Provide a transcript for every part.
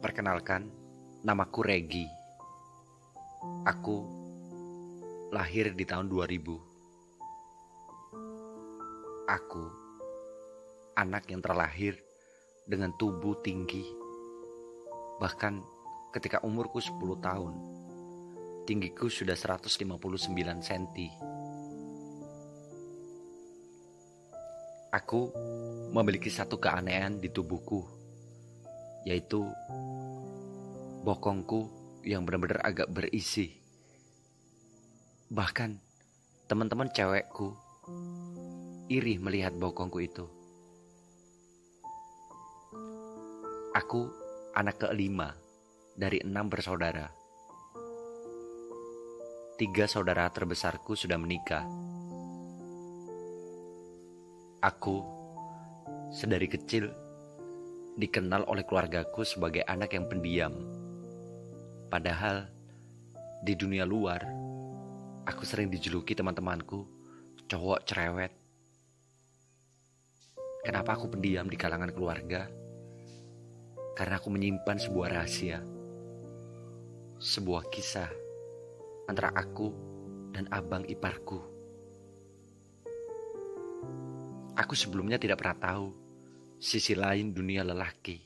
Perkenalkan, namaku Regi. Aku lahir di tahun 2000. Aku anak yang terlahir dengan tubuh tinggi. Bahkan ketika umurku 10 tahun, tinggiku sudah 159 cm. Aku memiliki satu keanehan di tubuhku, yaitu bokongku yang benar-benar agak berisi. Bahkan teman-teman cewekku iri melihat bokongku itu. Aku anak kelima dari enam bersaudara. Tiga saudara terbesarku sudah menikah. Aku sedari kecil dikenal oleh keluargaku sebagai anak yang pendiam. Padahal di dunia luar, aku sering dijuluki teman-temanku cowok cerewet. Kenapa aku pendiam di kalangan keluarga? karena aku menyimpan sebuah rahasia, sebuah kisah antara aku dan abang iparku. Aku sebelumnya tidak pernah tahu sisi lain dunia lelaki.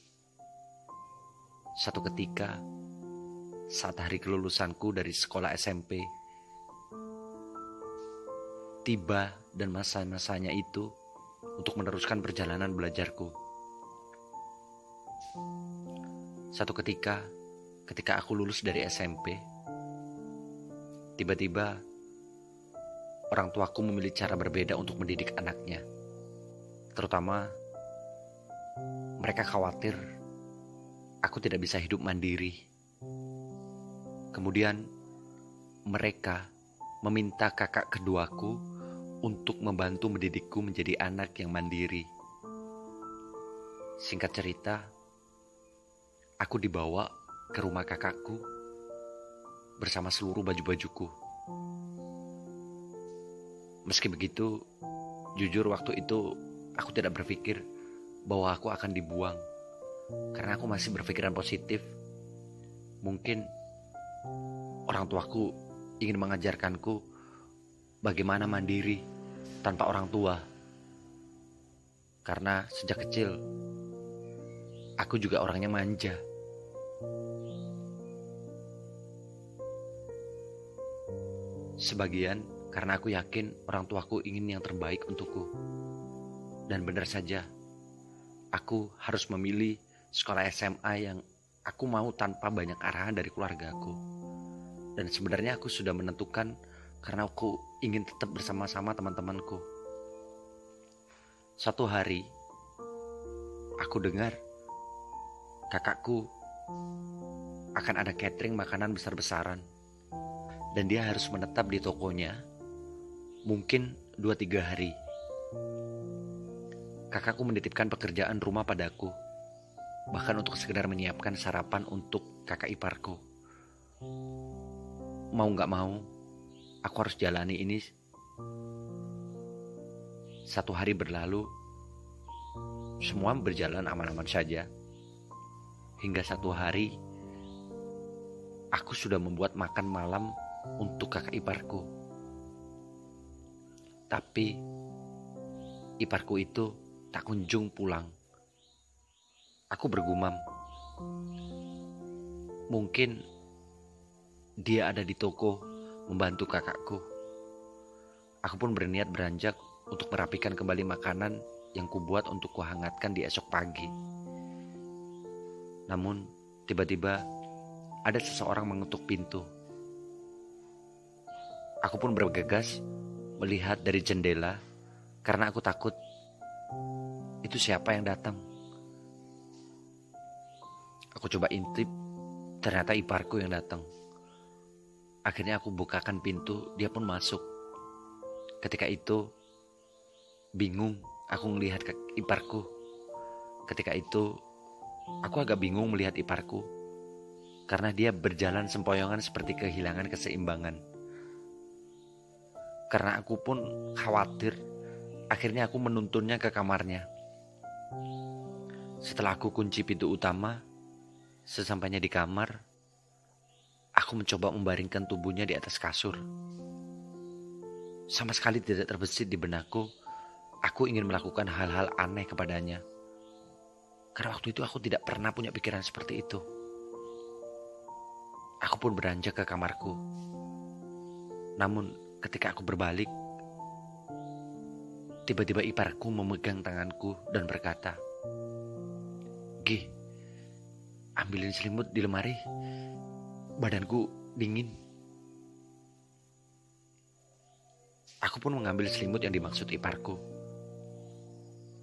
Satu ketika, saat hari kelulusanku dari sekolah SMP, tiba dan masa-masanya itu untuk meneruskan perjalanan belajarku. Satu ketika, ketika aku lulus dari SMP, tiba-tiba orang tuaku memilih cara berbeda untuk mendidik anaknya. Terutama, mereka khawatir aku tidak bisa hidup mandiri. Kemudian, mereka meminta kakak keduaku untuk membantu mendidikku menjadi anak yang mandiri. Singkat cerita, Aku dibawa ke rumah kakakku bersama seluruh baju-bajuku. Meski begitu, jujur waktu itu aku tidak berpikir bahwa aku akan dibuang karena aku masih berpikiran positif. Mungkin orang tuaku ingin mengajarkanku bagaimana mandiri tanpa orang tua. Karena sejak kecil aku juga orangnya manja. Sebagian karena aku yakin orang tuaku ingin yang terbaik untukku. Dan benar saja, aku harus memilih sekolah SMA yang aku mau tanpa banyak arahan dari keluargaku. Dan sebenarnya aku sudah menentukan karena aku ingin tetap bersama-sama teman-temanku. Satu hari, aku dengar kakakku akan ada catering makanan besar-besaran dan dia harus menetap di tokonya mungkin 2-3 hari. Kakakku menitipkan pekerjaan rumah padaku, bahkan untuk sekedar menyiapkan sarapan untuk kakak iparku. Mau gak mau, aku harus jalani ini. Satu hari berlalu, semua berjalan aman-aman saja. Hingga satu hari, aku sudah membuat makan malam untuk kakak iparku. Tapi iparku itu tak kunjung pulang. Aku bergumam. Mungkin dia ada di toko membantu kakakku. Aku pun berniat beranjak untuk merapikan kembali makanan yang kubuat untuk kuhangatkan di esok pagi. Namun, tiba-tiba ada seseorang mengetuk pintu. Aku pun bergegas melihat dari jendela karena aku takut itu siapa yang datang. Aku coba intip, ternyata iparku yang datang. Akhirnya aku bukakan pintu, dia pun masuk. Ketika itu, bingung aku melihat iparku. Ketika itu, aku agak bingung melihat iparku karena dia berjalan sempoyongan seperti kehilangan keseimbangan. Karena aku pun khawatir, akhirnya aku menuntunnya ke kamarnya. Setelah aku kunci pintu utama, sesampainya di kamar, aku mencoba membaringkan tubuhnya di atas kasur. Sama sekali tidak terbesit di benakku, aku ingin melakukan hal-hal aneh kepadanya. Karena waktu itu aku tidak pernah punya pikiran seperti itu. Aku pun beranjak ke kamarku. Namun ketika aku berbalik, tiba-tiba iparku memegang tanganku dan berkata, Gi, ambilin selimut di lemari. Badanku dingin. Aku pun mengambil selimut yang dimaksud iparku.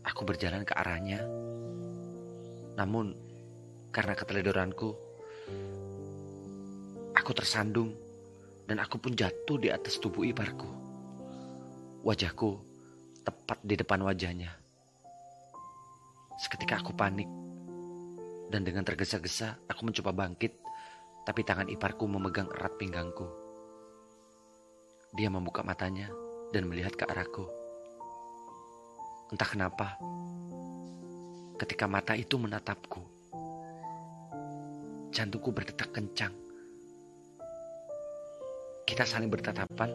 Aku berjalan ke arahnya. Namun, karena keteledoranku, aku tersandung dan aku pun jatuh di atas tubuh iparku. Wajahku tepat di depan wajahnya. Seketika aku panik dan dengan tergesa-gesa aku mencoba bangkit, tapi tangan iparku memegang erat pinggangku. Dia membuka matanya dan melihat ke arahku. Entah kenapa, ketika mata itu menatapku, jantungku berdetak kencang. Kita saling bertatapan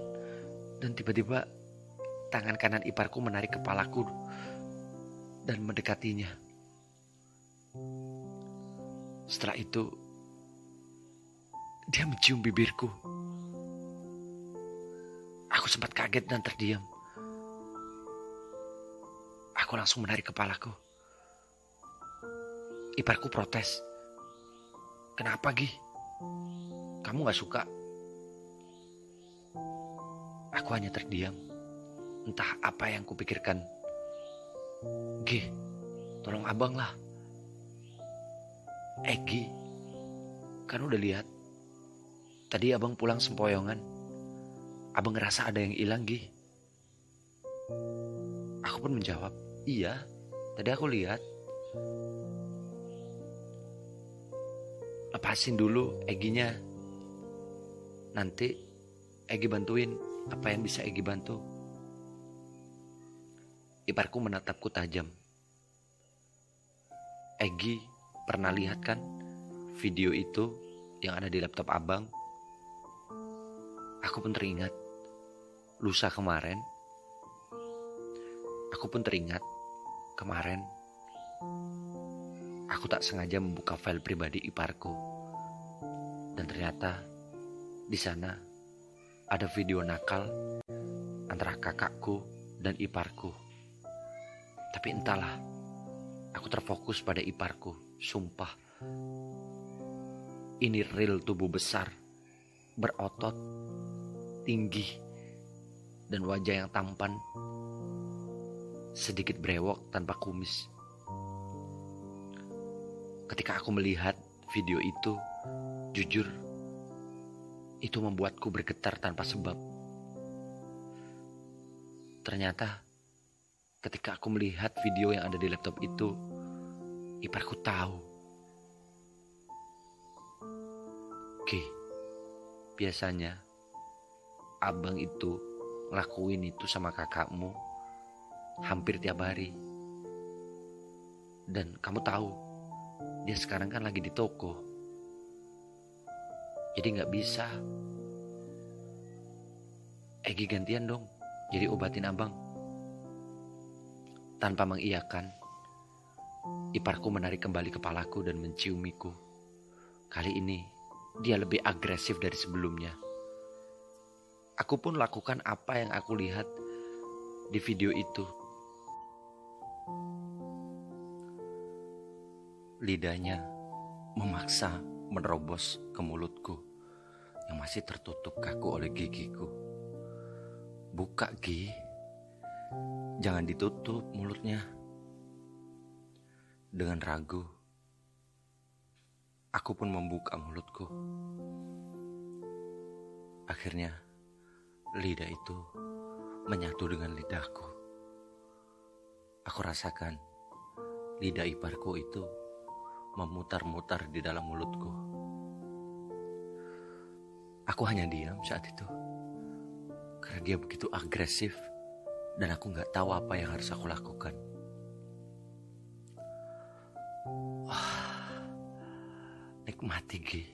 dan tiba-tiba tangan kanan iparku menarik kepalaku dan mendekatinya. Setelah itu, dia mencium bibirku. Aku sempat kaget dan terdiam. Aku langsung menarik kepalaku. Iparku protes. Kenapa, Gi? Kamu gak suka? Aku hanya terdiam. Entah apa yang kupikirkan. Gi, tolong abang lah. Egi, kan udah lihat. Tadi abang pulang sempoyongan. Abang ngerasa ada yang hilang, Gi. Aku pun menjawab, iya, tadi aku lihat. Lepasin dulu Eginya. Nanti Egi bantuin apa yang bisa Egi bantu. Iparku menatapku tajam. Egi Pernah lihat kan video itu yang ada di laptop abang? Aku pun teringat lusa kemarin. Aku pun teringat kemarin aku tak sengaja membuka file pribadi iparku. Dan ternyata di sana ada video nakal antara kakakku dan iparku. Tapi entahlah, aku terfokus pada iparku. Sumpah. Ini real tubuh besar, berotot, tinggi, dan wajah yang tampan. Sedikit brewok tanpa kumis. Ketika aku melihat video itu, jujur, itu membuatku bergetar tanpa sebab. Ternyata, ketika aku melihat video yang ada di laptop itu, iparku tahu. Oke, biasanya abang itu ngelakuin itu sama kakakmu hampir tiap hari. Dan kamu tahu, dia sekarang kan lagi di toko. Jadi nggak bisa. Egi gantian dong, jadi obatin abang. Tanpa mengiyakan, Iparku menarik kembali kepalaku dan menciumiku. Kali ini dia lebih agresif dari sebelumnya. Aku pun lakukan apa yang aku lihat di video itu. Lidahnya memaksa menerobos ke mulutku yang masih tertutup kaku oleh gigiku. Buka, Gi. Jangan ditutup mulutnya. Dengan ragu, aku pun membuka mulutku. Akhirnya, lidah itu menyatu dengan lidahku. Aku rasakan lidah iparku itu memutar-mutar di dalam mulutku. Aku hanya diam saat itu karena dia begitu agresif dan aku nggak tahu apa yang harus aku lakukan. nikmati Gi.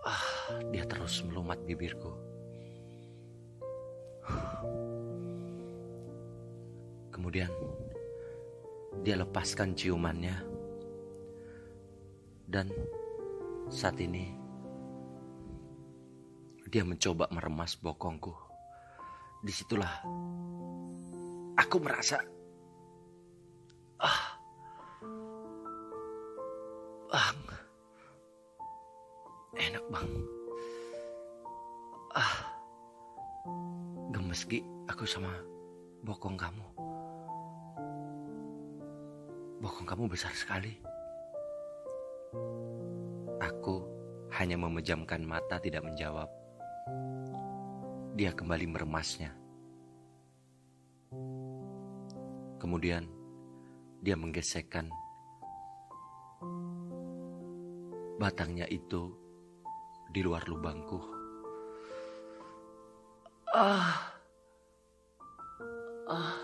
Ah, dia terus melumat bibirku. Kemudian dia lepaskan ciumannya. Dan saat ini dia mencoba meremas bokongku. Di situlah. Aku merasa ah bang enak bang. Ah gemes Gi aku sama bokong kamu. Bokong kamu besar sekali. Aku hanya memejamkan mata tidak menjawab dia kembali meremasnya kemudian dia menggesekkan batangnya itu di luar lubangku. Ah, ah,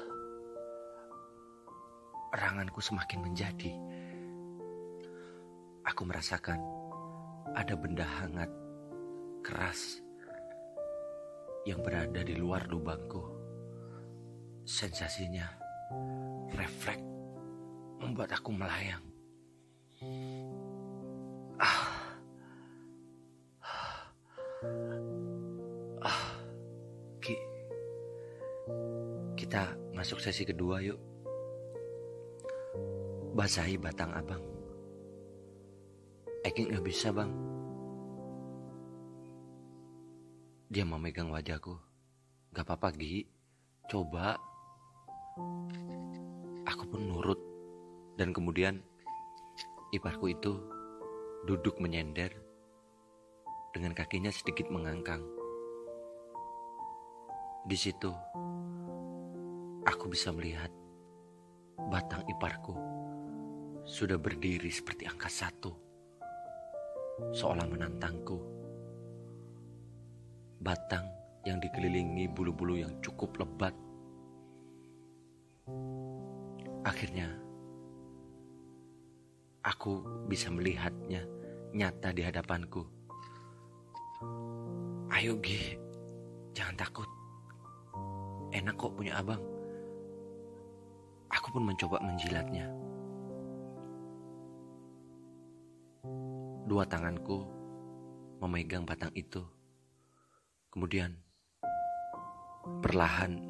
ranganku semakin menjadi. Aku merasakan ada benda hangat, keras, yang berada di luar lubangku. Sensasinya refleks membuat aku melayang. Kita masuk sesi kedua yuk. Basahi batang abang. Eking gak bisa bang. Dia memegang wajahku. Gak apa-apa Gi. Coba. Aku pun nurut. Dan kemudian iparku itu duduk menyender dengan kakinya sedikit mengangkang. Di situ aku bisa melihat batang iparku sudah berdiri seperti angka satu, seolah menantangku. Batang yang dikelilingi bulu-bulu yang cukup lebat. Akhirnya, aku bisa melihatnya nyata di hadapanku. Ayo Gi, jangan takut. Enak kok punya abang. Aku pun mencoba menjilatnya. Dua tanganku memegang batang itu. Kemudian, perlahan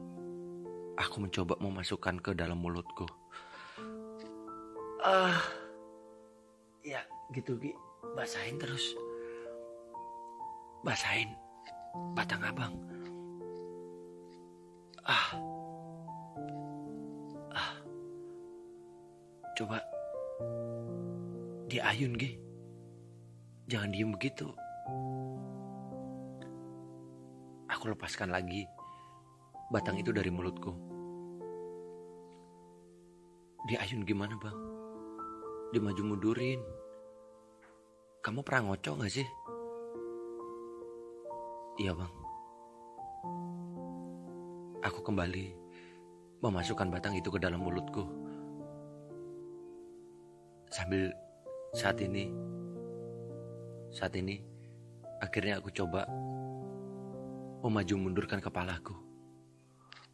aku mencoba memasukkan ke dalam mulutku. Ah, ya gitu Gi, basahin terus. Basahin batang abang. Ah. Coba diayun ge. Jangan diem begitu. Aku lepaskan lagi batang itu dari mulutku. Diayun gimana bang? Dimaju mundurin. Kamu pernah ngocok gak sih? Iya bang. Aku kembali memasukkan batang itu ke dalam mulutku sambil saat ini saat ini akhirnya aku coba memaju mundurkan kepalaku.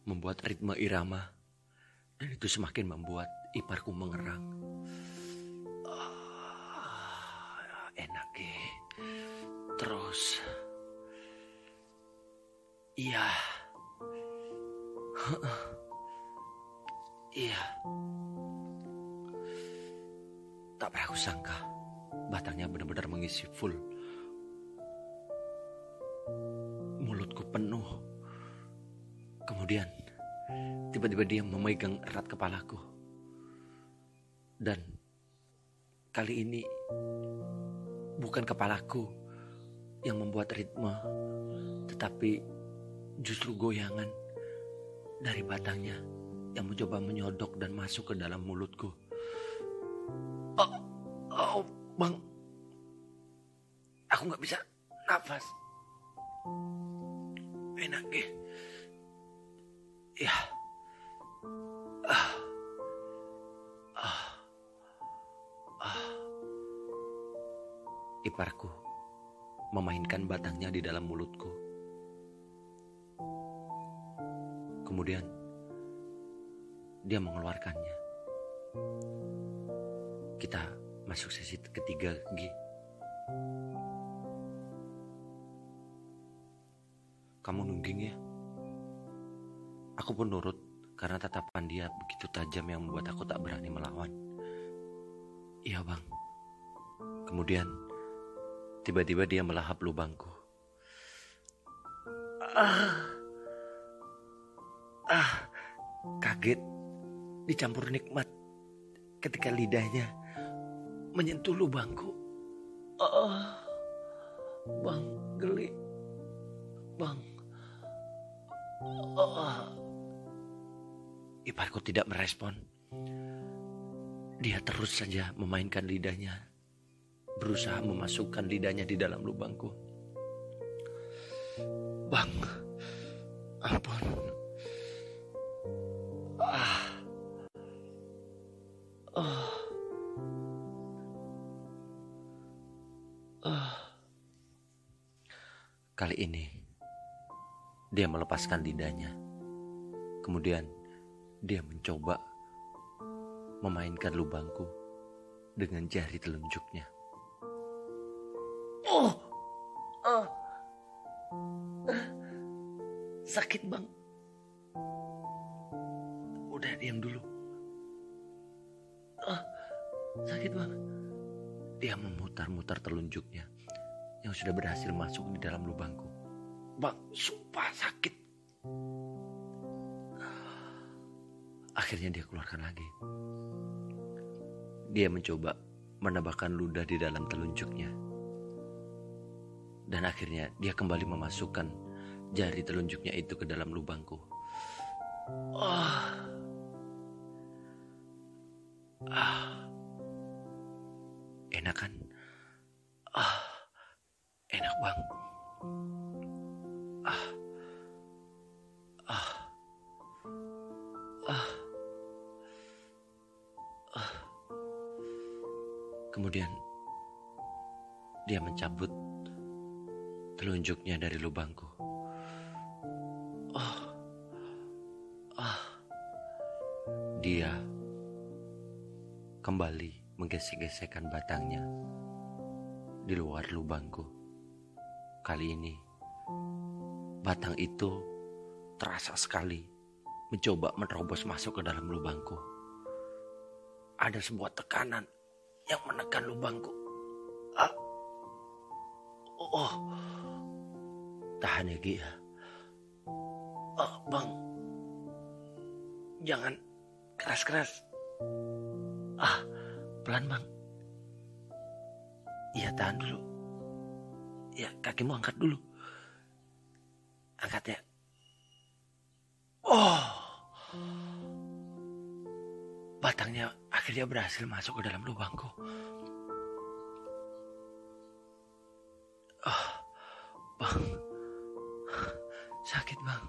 Membuat ritme irama. Dan itu semakin membuat iparku mengerang. Oh, enak ya terus. Iya. Iya. Tak pernah aku sangka batangnya benar-benar mengisi full. Kemudian tiba-tiba dia memegang erat kepalaku. Dan kali ini bukan kepalaku yang membuat ritme, tetapi justru goyangan dari batangnya yang mencoba menyodok dan masuk ke dalam mulutku. Oh, oh bang, aku nggak bisa nafas. Enak ya. Ya. Ah. Ah. Ah. iparku memainkan batangnya di dalam mulutku. Kemudian dia mengeluarkannya. Kita masuk sesi ketiga, Gi. Kamu nungging ya? Aku pun nurut karena tatapan dia begitu tajam yang membuat aku tak berani melawan. Iya bang. Kemudian tiba-tiba dia melahap lubangku. Ah, ah, kaget dicampur nikmat ketika lidahnya menyentuh lubangku. Ah, bang, geli, bang. Ah. Iparku tidak merespon. Dia terus saja memainkan lidahnya, berusaha memasukkan lidahnya di dalam lubangku. Bang, ampun. Ah. Ah. Ah. Kali ini dia melepaskan lidahnya. Kemudian dia mencoba memainkan lubangku dengan jari telunjuknya. Oh, oh. sakit bang. Udah diam dulu. Oh, sakit bang. Dia memutar-mutar telunjuknya yang sudah berhasil masuk di dalam lubangku. Bang, sumpah sakit. Akhirnya dia keluarkan lagi. Dia mencoba menambahkan ludah di dalam telunjuknya. Dan akhirnya dia kembali memasukkan jari telunjuknya itu ke dalam lubangku. Oh. Ah. Enak kan? Ah. Enak bang. Kemudian dia mencabut telunjuknya dari lubangku. Oh. Ah. Dia kembali menggesek-gesekkan batangnya di luar lubangku. Kali ini batang itu terasa sekali mencoba menerobos masuk ke dalam lubangku. Ada sebuah tekanan yang menekan lubangku. Ah. Oh. Tahan ya, Gi. Oh, bang. Jangan keras-keras. Ah, pelan, Bang. Iya, tahan dulu. Ya, kakimu angkat dulu. Angkat ya. Oh. Batangnya akhirnya berhasil masuk ke dalam lubangku. Oh, bang, sakit bang.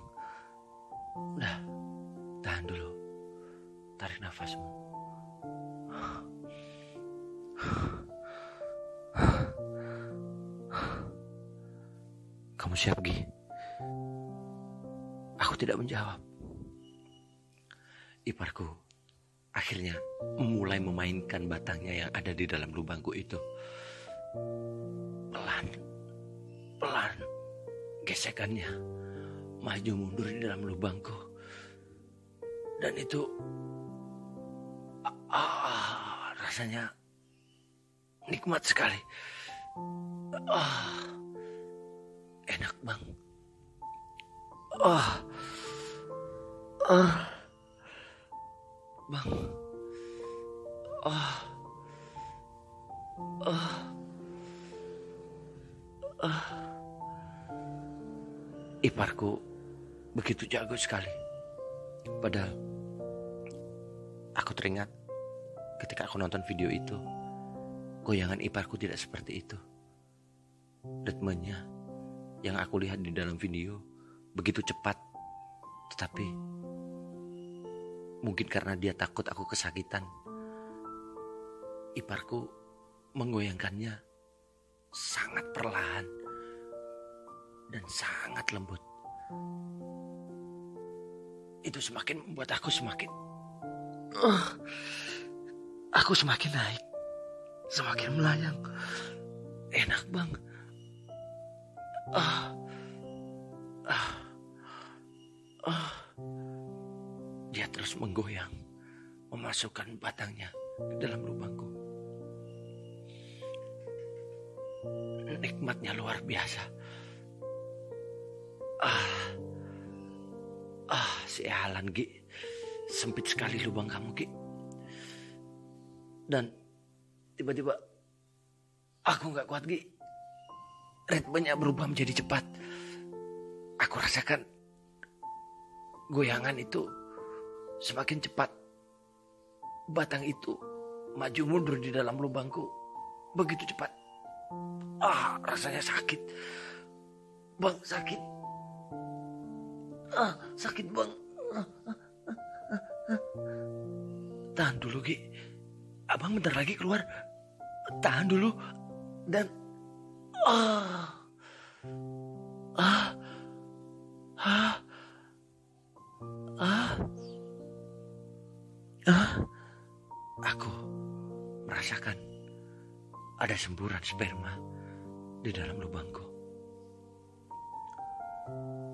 Udah, tahan dulu. Tarik nafasmu. Kamu siap, Gi? Aku tidak menjawab. Memainkan batangnya yang ada di dalam lubangku itu. Pelan, pelan, gesekannya maju mundur di dalam lubangku. Dan itu ah, rasanya nikmat sekali. Ah, enak bang. Ah, ah, bang. Ah, ah, ah. Iparku begitu jago sekali. Padahal aku teringat ketika aku nonton video itu, goyangan iparku tidak seperti itu. Ritmenya yang aku lihat di dalam video begitu cepat, tetapi mungkin karena dia takut aku kesakitan, iparku menggoyangkannya sangat perlahan dan sangat lembut. Itu semakin membuat aku semakin... Uh, aku semakin naik. Semakin melayang. Enak bang. Ah. Ah. Dia terus menggoyang. Memasukkan batangnya ke dalam lubangku. Nikmatnya luar biasa. Ah. Ah, si Alan, Gi. Sempit sekali lubang kamu, Gi. Dan tiba-tiba aku nggak kuat, Gi. Ritmenya berubah menjadi cepat. Aku rasakan goyangan itu semakin cepat. Batang itu maju mundur di dalam lubangku begitu cepat. Ah, rasanya sakit. Bang, sakit. Ah, sakit bang. Tahan dulu, Ki. Abang bentar lagi keluar. Tahan dulu. Dan... Ah. Ah. Ah. Ah. Ah. Aku merasakan ada semburan sperma di dalam lubangku.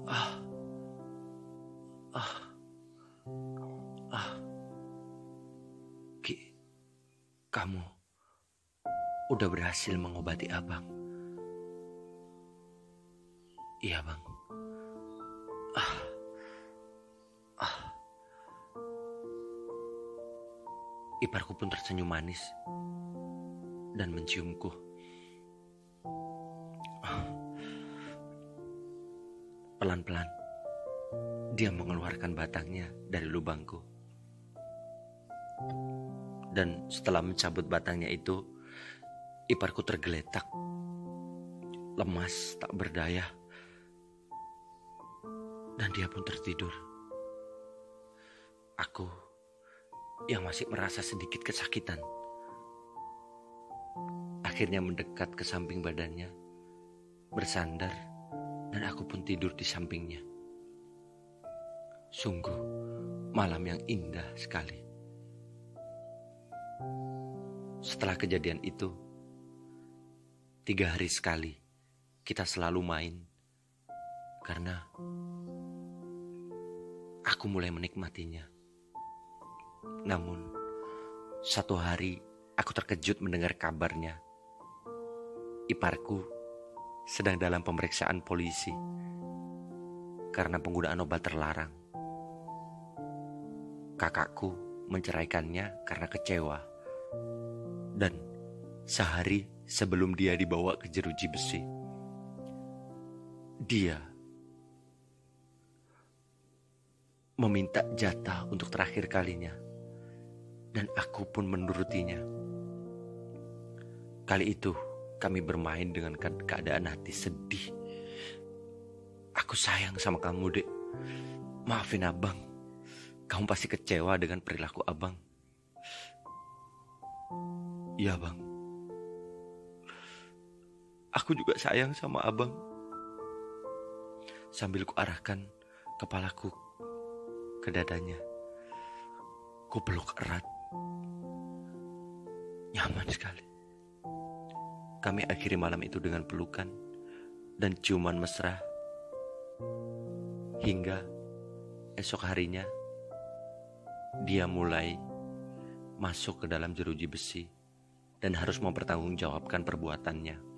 Ah. Ah. Ah. Ki, kamu udah berhasil mengobati abang. Iya, Bang. Ah. Ah. Iparku pun tersenyum manis dan menciumku. Pelan-pelan, dia mengeluarkan batangnya dari lubangku. Dan setelah mencabut batangnya itu, iparku tergeletak. Lemas, tak berdaya. Dan dia pun tertidur. Aku yang masih merasa sedikit kesakitan. Akhirnya mendekat ke samping badannya, bersandar, dan aku pun tidur di sampingnya. Sungguh malam yang indah sekali. Setelah kejadian itu, tiga hari sekali kita selalu main karena aku mulai menikmatinya. Namun, satu hari aku terkejut mendengar kabarnya. Iparku sedang dalam pemeriksaan polisi karena penggunaan obat terlarang. Kakakku menceraikannya karena kecewa. Dan sehari sebelum dia dibawa ke jeruji besi, dia meminta jatah untuk terakhir kalinya. Dan aku pun menurutinya. Kali itu kami bermain dengan keadaan hati sedih. Aku sayang sama kamu, Dek. Maafin abang. Kamu pasti kecewa dengan perilaku abang. Iya, bang. Aku juga sayang sama abang. Sambil kuarahkan kepalaku ke dadanya. Ku peluk erat. Nyaman sekali. Kami akhiri malam itu dengan pelukan dan ciuman mesra. Hingga esok harinya dia mulai masuk ke dalam jeruji besi dan harus mempertanggungjawabkan perbuatannya.